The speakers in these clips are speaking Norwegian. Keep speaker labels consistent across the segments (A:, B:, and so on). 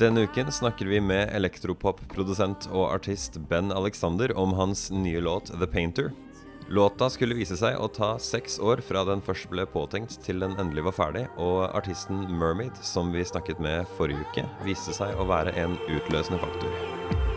A: Denne uken snakker vi med elektropop-produsent og artist Ben Alexander om hans nye låt The Painter. Låta skulle vise seg å ta seks år fra den først ble påtenkt til den endelig var ferdig, og artisten Mermaid, som vi snakket med forrige uke, viste seg å være en utløsende faktor.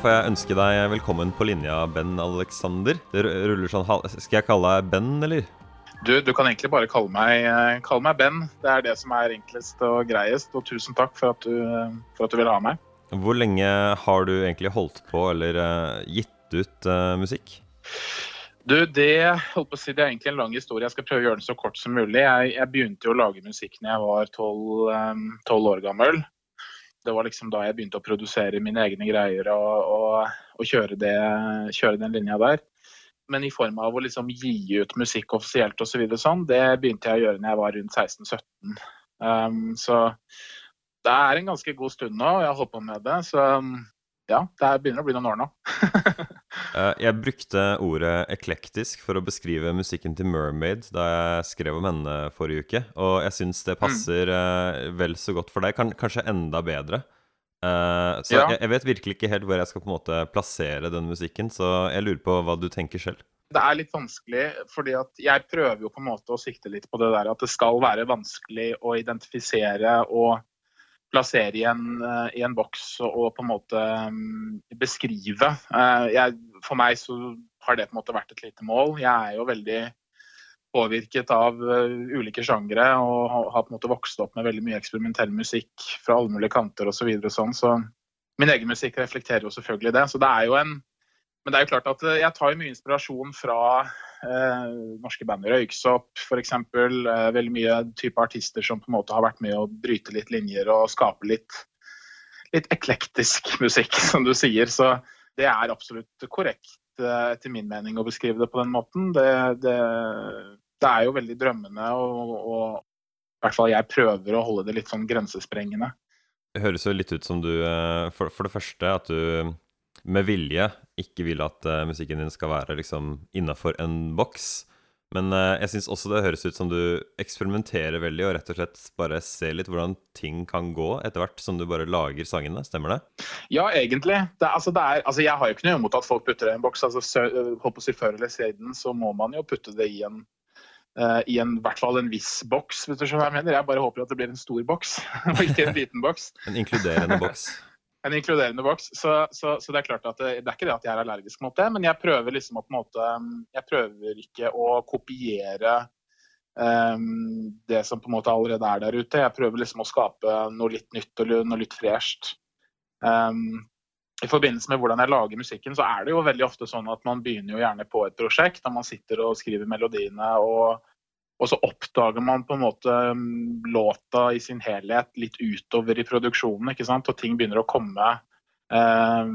A: Får jeg ønske deg velkommen på linja, Ben Alexander. Det ruller sånn Skal jeg kalle deg Ben, eller?
B: Du, du kan egentlig bare kalle meg, eh, kalle meg Ben. Det er det som er enklest og greiest. Og tusen takk for at du, for at du ville ha meg.
A: Hvor lenge har du egentlig holdt på, eller eh, gitt ut uh, musikk?
B: Du, det, holdt på å si, det er egentlig en lang historie. Jeg skal prøve å gjøre den så kort som mulig. Jeg, jeg begynte jo å lage musikk når jeg var tolv år gammel. Det var liksom da jeg begynte å produsere mine egne greier og, og, og kjøre, det, kjøre den linja der. Men i form av å liksom gi ut musikk offisielt osv. Så sånn, det begynte jeg å gjøre når jeg var rundt 16-17. Um, så det er en ganske god stund nå, og jeg har holdt på med det. Så um, ja, det er- begynner å bli noen år nå.
A: Eh, jeg brukte ordet eklektisk for å beskrive musikken til Mermaid da jeg skrev om henne forrige uke, og jeg syns det passer mm. vel så godt for deg. Kanskje enda bedre. Eh, så
B: Ja.
A: jeg, jeg vet virkelig ikke helt hvor jeg skal på en måte plassere den musikken, så jeg lurer på hva du tenker selv.
B: Det er litt vanskelig, fordi at jeg prøver jo på en måte å sikte litt på det der at det skal være vanskelig å identifisere og plassere i en, eh, i en boks og, på en måte mm, beskrive. Eh, Jeg, for meg så har det på en måte vært et lite mål. Jeg er jo veldig påvirket av eh, ulike sjangre og har på en måte vokst opp med veldig mye eksperimentell musikk fra alle mulige kanter osv. Så, videre, og sånn, så min egen musikk reflekterer jo selvfølgelig det. Så det er jo en men det er jo klart at eh, jeg tar mye inspirasjon fra eh, norske band Røyksopp f.eks. Eh, veldig mye type artister som på en måte har vært med å bryte litt linjer og skape litt, litt eklektisk musikk, som du sier. Så det er absolutt korrekt eh, etter min mening å beskrive det på den måten. Det, det, det er jo veldig drømmende, og i hvert fall jeg prøver å holde det litt sånn grensesprengende.
A: Det høres jo litt ut som du eh, For, for det første at du med vilje ikke vil at uh, musikken din skal være liksom innafor en boks. Men uh, jeg syns også det høres ut som du eksperimenterer veldig og rett og slett bare ser litt hvordan ting kan gå etter hvert som du bare lager sangene. Stemmer det?
B: Ja, egentlig. Det, altså, det er, altså, jeg har jo ikke noe imot at folk putter det i en boks. Altså, sø, holdt på å si Før eller siden så må man jo putte det i en eh, i en, hvert fall en viss boks, hvis du skjønner hva jeg mener. Jeg bare håper at det blir en stor boks, og ikke en liten boks.
A: En inkluderende boks.
B: En inkluderende boks. Så, så, så det er klart at det, det er ikke det at jeg er allergisk mot det, men jeg prøver liksom å på en måte Jeg prøver ikke å kopiere um, det som på en måte allerede er der ute. Jeg prøver liksom å skape noe litt nytt og noe litt fresht. Um, i forbindelse med hvordan jeg lager musikken, så er det jo veldig ofte sånn at man begynner jo gjerne på et prosjekt Når man sitter og skriver melodiene, og, og så oppdager man på en måte um, låta i sin helhet litt utover i produksjonen, ikke sant? og ting begynner å komme, eh,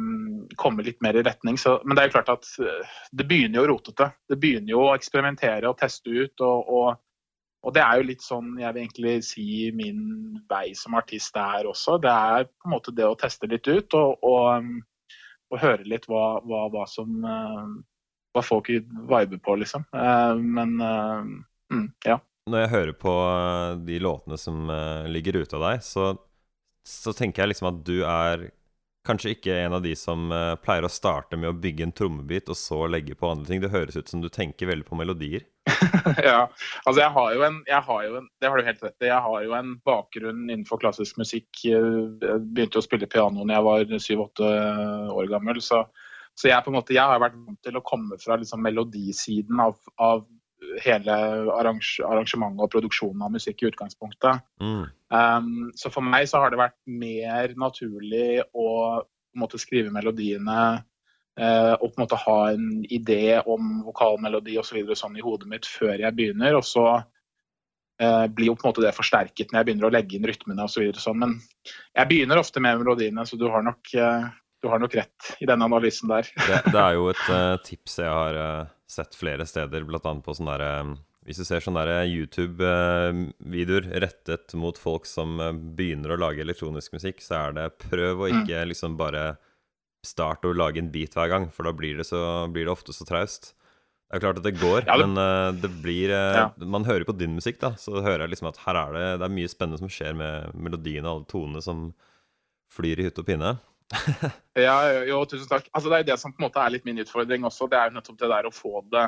B: komme litt mer i retning. Så, men det er jo klart at uh, det begynner jo rotete. Det begynner jo å eksperimentere og teste ut. og, og og det er jo litt sånn jeg vil egentlig si min vei som artist er også. Det er på en måte det å teste litt ut og, og, um, og høre litt hva, hva, hva som uh, Hva folk viber på, liksom. Uh, men mm, ja.
A: Når jeg hører på eh, de låtene som eh, ligger ute av deg, så, så tenker jeg liksom at du er kanskje ikke en av de som eh, pleier å starte med å bygge en trommebit og så legge på andre ting. Det høres ut som du tenker veldig på melodier.
B: ja, altså jeg har jo en, har jo en Det har du helt rett i. Jeg har jo en bakgrunn innenfor klassisk musikk. Jeg begynte å spille piano da jeg var syv-åtte år gammel. Så, så jeg, måte, jeg har vært vant til å komme fra liksom melodisiden av, av hele arrange, arrangementet og produksjonen av musikk i utgangspunktet.
A: Mm.
B: Um, så for meg så har det vært mer naturlig å måte skrive melodiene uh, og på en måte ha en idé om vokalmelodi og så sånn i hodet mitt før jeg begynner. Og så uh, blir jo på en måte det forsterket når jeg begynner å legge inn rytmene osv. Så sånn. Men jeg begynner ofte med melodiene, så du har nok, uh, du har nok rett i denne analysen der.
A: Det, det er jo et tips jeg har sett flere steder, bl.a. på sånne der, Hvis du ser sånne YouTube-videoer rettet mot folk som begynner å lage elektronisk musikk, så er det prøv å ikke liksom bare starte å lage en beat hver gang, for da blir det, så, blir det ofte så traust. Det er klart at det går, ja, det... men det blir ja. Man hører på din musikk, da, så hører jeg liksom at her er det, det er mye spennende som skjer med melodiene og alle tonene som flyr i hytte og pinne.
B: Ja, jo, tusen takk. Altså, det er det som på en måte er litt min utfordring også. Det er jo nettopp det der å få det,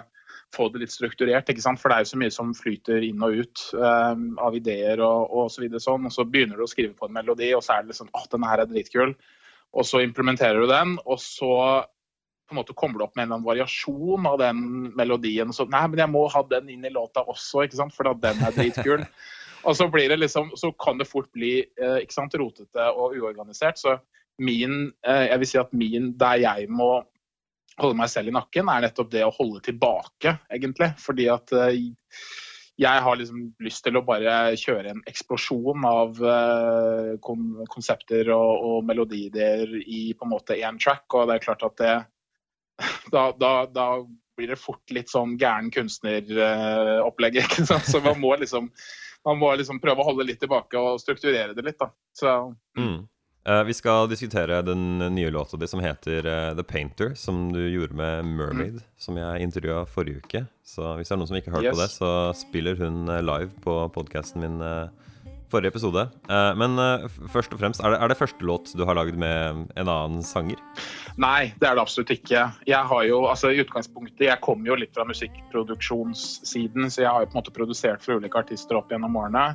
B: få det litt strukturert. ikke sant? For det er jo så mye som flyter inn og ut um, av ideer og, og så videre sånn. Og så begynner du å skrive på en melodi, og så er det liksom åh, denne her er dritkul. Og så implementerer du den, og så på en måte kommer du opp med en eller annen variasjon av den melodien. Så nei, men jeg må ha den inn i låta også, ikke sant? for den er dritkul. og så blir det liksom, så kan det fort bli eh, ikke sant, rotete og uorganisert. Så min, eh, jeg vil si at min, der jeg må holde meg selv i nakken, er nettopp det å holde tilbake, egentlig. Fordi at eh, jeg har liksom lyst til å bare kjøre en eksplosjon av konsepter og, og melodier i på en måte én track. Og det er klart at det da, da, da blir det fort litt sånn gæren kunstneropplegg. ikke sant? Så man må liksom man må liksom prøve å holde litt tilbake og strukturere det litt. da. Så,
A: mm. Uh, vi skal diskutere den nye låta di som heter uh, The Painter, som du gjorde med Mermaid, mm. som jeg intervjua forrige uke. Så hvis det er noen som ikke har hørt yes. på det, så spiller hun uh, live på podkasten min forrige episode. Uh, men uh, først og fremst, er det, er det, første låt du har lagd med en annen sanger?
B: Nei, det er det absolutt ikke. Jeg har jo, altså i utgangspunktet, jeg kommer jo litt fra musikkproduksjonssiden, så jeg har jo på en måte produsert for ulike artister opp gjennom årene.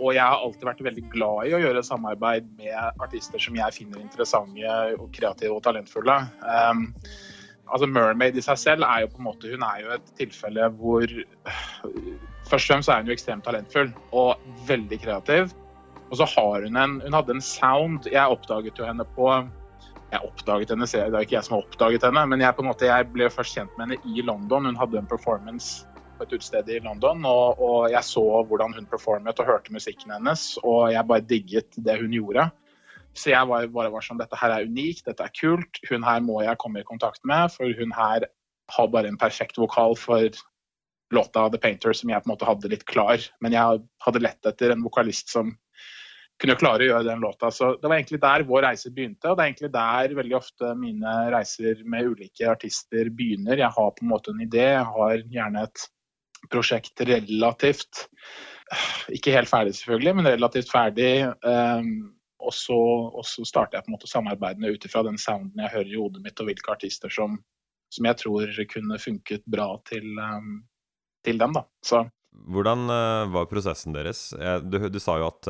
B: Og jeg har alltid vært veldig glad i å gjøre samarbeid med artister som jeg finner interessante, og kreative og talentfulle. Um, altså Mermaid i seg selv er jo på en måte Hun er jo et tilfelle hvor Først og fremst er hun jo ekstremt talentfull og veldig kreativ. Og så har hun en Hun hadde en sound Jeg oppdaget jo henne på Jeg oppdaget henne, det er ikke jeg som har oppdaget henne, men jeg, på en måte, jeg ble først kjent med henne i London. Hun hadde en performance på et utested i London, og, og, jeg så hvordan hun performet og hørte musikken hennes, og jeg bare digget det hun gjorde. Så jeg var, bare var sånn Dette her er unikt, dette er kult. Hun her må jeg komme i kontakt med, for hun her har bare en perfekt vokal for låta 'The Painter' som jeg på en måte hadde litt klar. Men jeg hadde lett etter en vokalist som kunne klare å gjøre den låta. Så det var egentlig der vår reise begynte, og det er egentlig der veldig ofte mine reiser med ulike artister begynner. Jeg har på en måte en idé, jeg har gjerne et prosjekt relativt Ikke helt ferdig, selvfølgelig, men relativt ferdig. Um, og så, og så, starter jeg på en måte samarbeidene ut ifra den sounden jeg hører i hodet mitt, og hvilke artister som, som jeg tror kunne funket bra til, um, til dem. da. Så.
A: Hvordan var prosessen deres? Du, du, sa jo at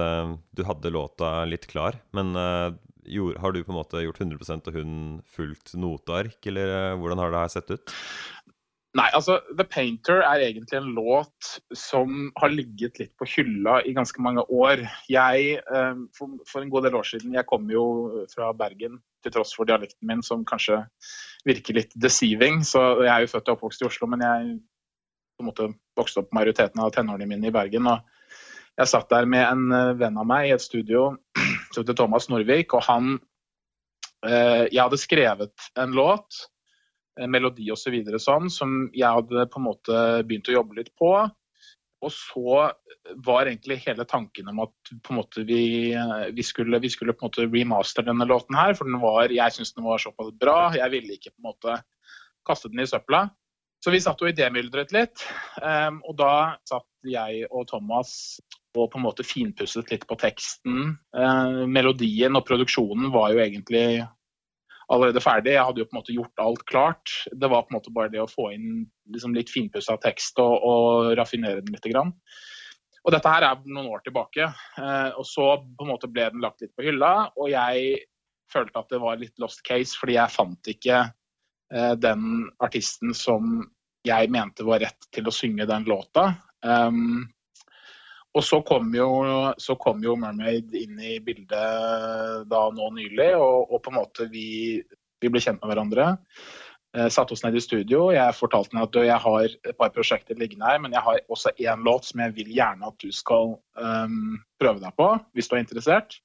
A: du hadde låta litt klar, men har du på en måte gjort 100 og hun fulgt noteark, eller hvordan har det her sett ut?
B: Nei, altså The Painter er egentlig en låt som har ligget litt på hylla i ganske mange år. Jeg, for, for en god del år siden, jeg kom jo fra Bergen til tross for dialekten min som kanskje virker litt deceiving. Så jeg er jo født og oppvokst i Oslo, men jeg på en måte vokste opp majoriteten av tenårene mine i Bergen. og Jeg satt der med en eh, venn av meg i et studio som heter Thomas Norvik. og han eh, Jeg hadde skrevet en låt, melodi osv. Så sånn, som jeg hadde på en måte begynt å jobbe litt på. Og så var egentlig hele tanken om at måte vi, vi, skulle, vi skulle, på en måte remaster denne låten her. For var, jeg syntes den var såpass bra. Jeg ville ikke på en måte kaste den i søpla. Så vi satt og idémyldret litt. Um, og da satt jeg og Thomas og på en måte finpusset litt på teksten. Uh, melodien og produksjonen var jo egentlig allerede ferdig. Jeg hadde jo på en måte gjort alt klart. Det var på en måte bare det å få inn liksom litt finpussa tekst og, og, raffinere den litt. Grann. Og dette her er noen år tilbake. Uh, og så på en måte ble den lagt litt på hylla, og jeg følte at det var litt lost case, fordi jeg fant ikke Eh, den artisten som jeg mente var rett til å synge den låta. Um, og så kom, jo, så kom, jo, 'Mermaid' inn i bildet da nå nylig, og, og på en måte vi, vi, ble kjent med hverandre. Eh, satte oss ned i studio. Jeg fortalte henne at jeg har et par prosjekter liggende her, men jeg har også én låt som jeg vil gjerne at du skal um, prøve deg på, hvis du er interessert.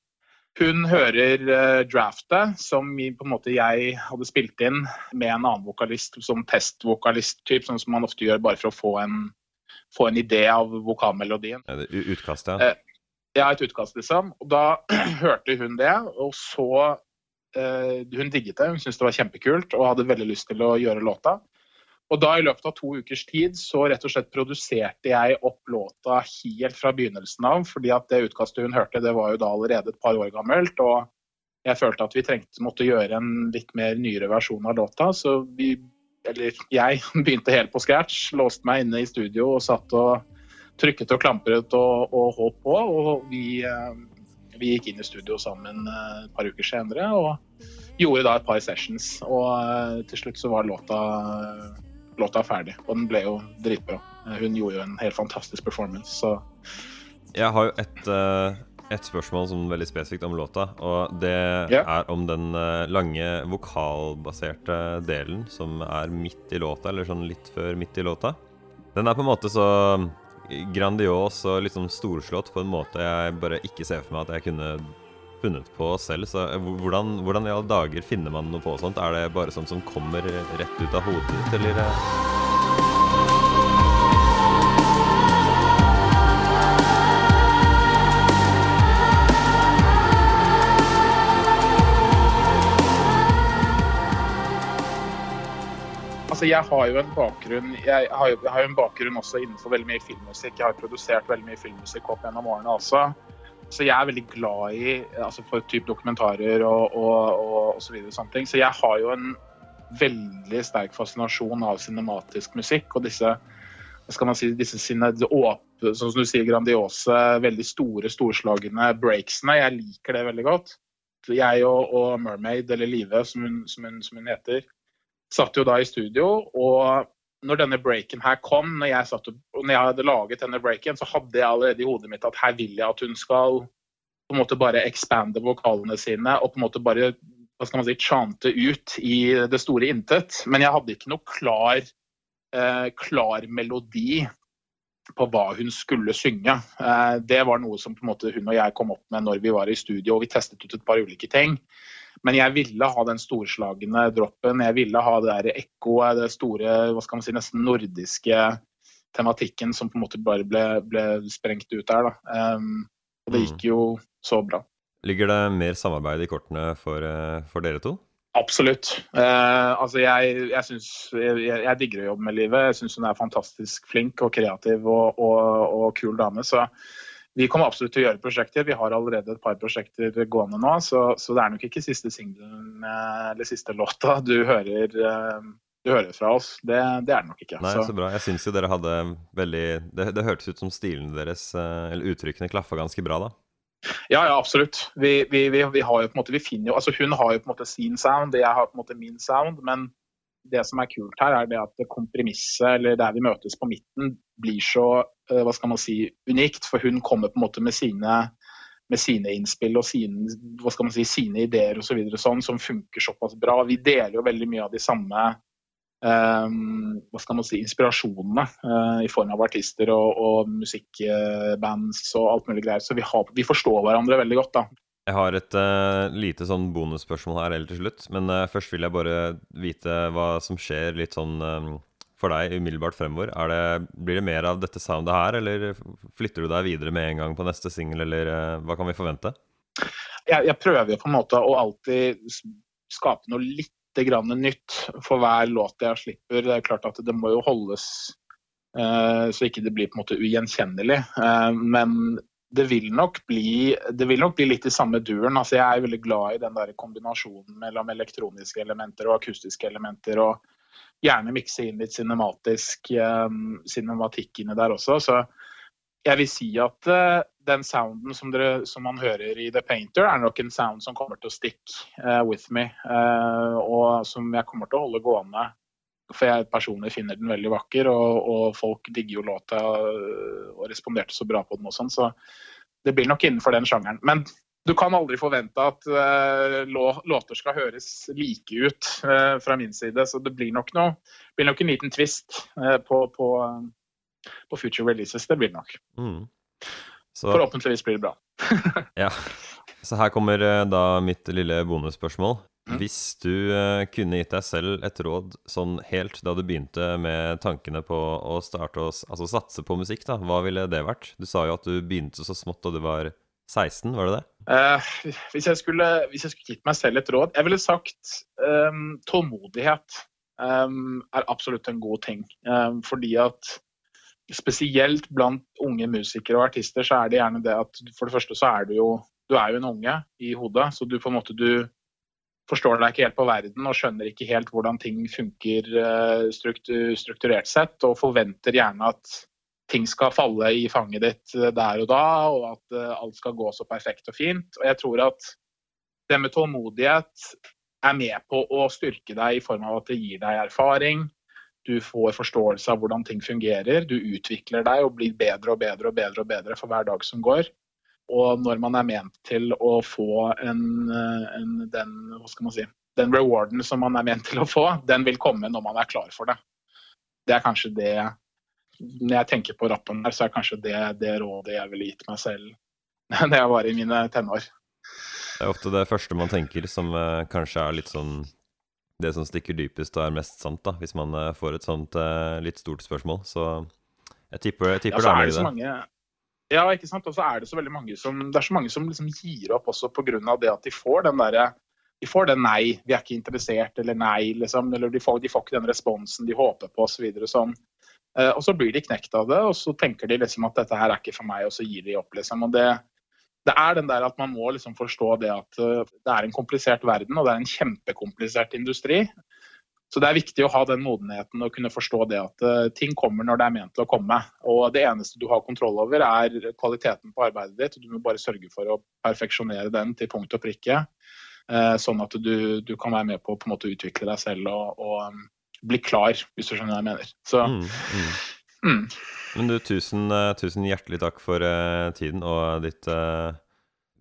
B: Hun hører uh, draftet som på en måte jeg hadde spilt inn med en annen vokalist som testvokalist, sånn som man ofte gjør bare for å få en, få en idé av vokalmelodien.
A: Utkast, ja.
B: Eh, Ja, et utkast, liksom. Og da hørte hun det, og så eh, Hun digget det, hun syntes det var kjempekult og hadde veldig lyst til å gjøre låta. Og da i løpet av to ukers tid så rett og slett produserte jeg opp låta helt fra begynnelsen av, fordi at det utkastet hun hørte, det var jo da allerede et par år gammelt. og jeg følte at vi trengte måtte gjøre en litt mer nyere versjon av låta, så vi, eller jeg, begynte helt på scratch. Låste meg inne i studio og satt og trykket og klampret og, og holdt på. Og vi, eh, vi gikk inn i studio sammen eh, et par uker senere og gjorde da et par sessions. Og eh, til slutt så var låta, låta ferdig, og den ble jo dritbra. Hun gjorde jo en helt fantastisk performance, så
A: Jeg har jo et, eh, et spørsmål som veldig spesifikt om låta. Og det
B: yeah.
A: er om den eh, lange vokalbaserte delen som er midt i låta, eller sånn litt før midt i låta. Den er på en måte så grandios og litt sånn storslått på en måte jeg bare ikke ser for meg at jeg kunne funnet på selv. Så eh, hvordan, hvordan i alle dager finner man noe på sånt? Er det bare sånt som kommer rett ut av hodet ditt, eller?
B: Altså, jeg har jo en bakgrunn jeg har jo, jeg har jo en bakgrunn også innenfor veldig mye filmmusikk. Jeg har produsert veldig mye filmmusikk opp gjennom årene også. Så jeg er veldig glad i altså for type dokumentarer og, og, og, og så videre. Sånne ting. Så jeg har jo en veldig sterk fascinasjon av cinematisk musikk og disse skal man si, disse sine åpne, sånn som du sier, grandiose, veldig store, storslagne breaksene. Jeg liker det veldig godt. Jeg og, og Mermaid, eller Live som hun, som, hun, som hun heter, satt jo da i studio, og når denne breaken her kom, når jeg, satt, når jeg hadde laget denne breaken, så hadde jeg allerede i hodet mitt at her vil jeg at hun skal på en måte bare expande vokalene sine og på en måte bare hva skal man si, chante ut i det store intet. Men jeg hadde ikke noe klar, eh, klar melodi på hva hun skulle synge. Eh, det var noe som på en måte hun og jeg kom opp med når vi var i studio og vi testet ut et par ulike ting. Men jeg ville ha den storslagne droppen. Jeg ville ha det der ekkoet, det store, hva skal man si, nesten nordiske tematikken som på en måte bare ble, ble sprengt ut der. Da. Um, og det gikk jo så bra.
A: Ligger det mer samarbeid i kortene for, eh, for dere to?
B: Absolutt. Uh, altså jeg, jeg, synes, jeg, jeg digger å jobbe med livet. Jeg syns hun er fantastisk flink og kreativ og, og, og kul dame. Så vi kommer absolutt til å gjøre prosjekter. Vi har allerede et par prosjekter gående nå, så, så det er nok ikke siste singelen eh, eller siste låta du hører, eh, du hører fra oss. Det, det er det nok ikke.
A: Nei,
B: så.
A: så bra. Jeg syns jo dere hadde veldig Det, det hørtes ut som stilen deres, eh, eller uttrykkene, klaffa ganske bra, da.
B: Ja, ja, absolutt. Vi, vi, vi, vi, har jo på en måte, vi finner jo, altså Hun har jo på en måte sin sound, jeg har på en måte min sound. Men det som er kult her, er det at kompromisset, eller der vi møtes på midten, blir så hva skal man si, unikt. For hun kommer på en måte med sine, med sine innspill og sine, hva skal man si, sine ideer og så videre, sånn, som funker såpass bra. Vi deler jo veldig mye av de samme Um, hva skal man si, inspirasjonene uh, i form av artister og, og musikkbands og alt mulig greier. Så vi, har, vi forstår hverandre veldig godt, da.
A: Jeg har et uh, lite sånn bonusspørsmål her helt til slutt. Men uh, først vil jeg bare vite hva som skjer litt sånn eh, for deg umiddelbart fremover. Er det, blir det mer av dette soundet her, eller flytter du deg videre med en gang på neste singel, eller eh, hva kan vi forvente?
B: Jeg, jeg prøver på en måte å alltid skape noe lite grann nytt for hver låt jeg slipper. Det er klart at det må jo holdes eh, så ikke det blir på en måte ugjenkjennelig. Eh, men det vil, nok bli, vil nok bli litt i samme duren. Altså, jeg er veldig glad i den der kombinasjonen mellom elektroniske elementer og akustiske elementer. og Gjerne mikse inn litt cinematisk eh, cinematikk inni der også. Så jeg vil si at eh, den sounden som, dere, som man hører i The Painter, er nok en sound som kommer til å stick eh, with me. eh, og som jeg kommer til å holde gående. For jeg personlig finner den veldig vakker, og, og folk digger jo låta og responderte så bra på den og sånn. Så det blir nok innenfor den sjangeren. Men du kan aldri forvente at uh, låter skal høres like ut uh, fra min side. Så det blir nok, noe, blir nok en liten twist uh, på, på, på, future releases. Det blir det nok.
A: Mm. Så,
B: Forhåpentligvis blir det bra.
A: ja. Så her kommer da mitt lille bonusspørsmål. Mm. Hvis du kunne gitt deg selv et råd sånn helt da du begynte med tankene på å starte å altså satse på musikk, da, hva ville det vært? Du sa jo at du begynte så smått da du var 16, var det det?
B: Uh, hvis, jeg skulle, hvis, jeg skulle, gitt meg selv et råd Jeg ville sagt um, tålmodighet um, er absolutt en god ting. Um, fordi at spesielt blant unge musikere og artister så er det gjerne det at for det første så er du jo du er jo en unge i hodet, så du på en måte du forstår deg ikke helt på verden og skjønner ikke helt hvordan ting funker eh, strukturert sett, og forventer gjerne at ting skal falle i fanget ditt eh, der og da, og at eh, alt skal gå så perfekt og fint. Og jeg tror at det med tålmodighet er med på å styrke deg i form av at det gir deg erfaring. Du får forståelse av hvordan ting fungerer. Du utvikler deg og blir bedre og bedre og bedre og bedre for hver dag som går. Og når man er ment til å få en, en, den, si, den rewarden som man er ment til å få, den vil komme når man er klar for det. Det er kanskje det Når jeg tenker på rappen her, så er kanskje det det rådet jeg ville gitt meg selv da jeg var i mine tenår.
A: Det er ofte det første man tenker som uh, kanskje er litt sånn det som stikker dypest og er mest sant, da, hvis man uh, får et sånt uh, litt stort spørsmål. Så jeg tipper, jeg tipper
B: ja,
A: det er det.
B: Mange, ja, ikke sant. Og så er det så veldig mange som Det er så mange som liksom gir opp også pga. det at de får den derre de får den nei, vi er ikke interessert, eller nei, liksom. Eller de får, de får ikke den responsen de håper på, osv. Så sånn. Eh, og så blir de knekt av det, og så tenker de liksom at dette her er ikke for meg, og så gir de opp, liksom. Og det, det er den der at man må liksom forstå det at uh, det er en komplisert verden, og det er en kjempekomplisert industri. Så det er viktig å ha den modenheten og kunne forstå det at uh, ting kommer når det er ment til å komme. Og det eneste du har kontroll over, er kvaliteten på arbeidet ditt. og Du må bare sørge for å perfeksjonere den til punkt og prikke. Sånn at du, du, kan være med på å på en måte utvikle deg selv og, og bli klar, hvis du skjønner hva jeg mener. Så, mm, mm.
A: Mm. Men du, tusen, uh, tusen, hjertelig takk for tiden og ditt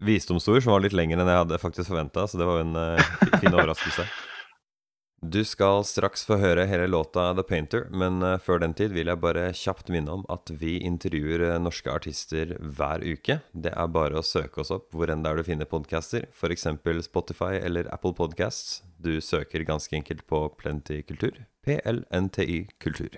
A: visdomsord, som var litt lenger enn jeg hadde faktisk forventa. Så det var en fin overraskelse. Du skal straks få høre hele låta The Painter, men uh, før den tid vil jeg bare kjapt minne om at vi intervjuer uh, norske artister hver uke. Det er bare å søke oss opp hvor enn det er du finner podcaster, f.eks. Spotify eller Apple Podcasts. Du søker ganske enkelt på Plenty Kultur. PLNTY Kultur.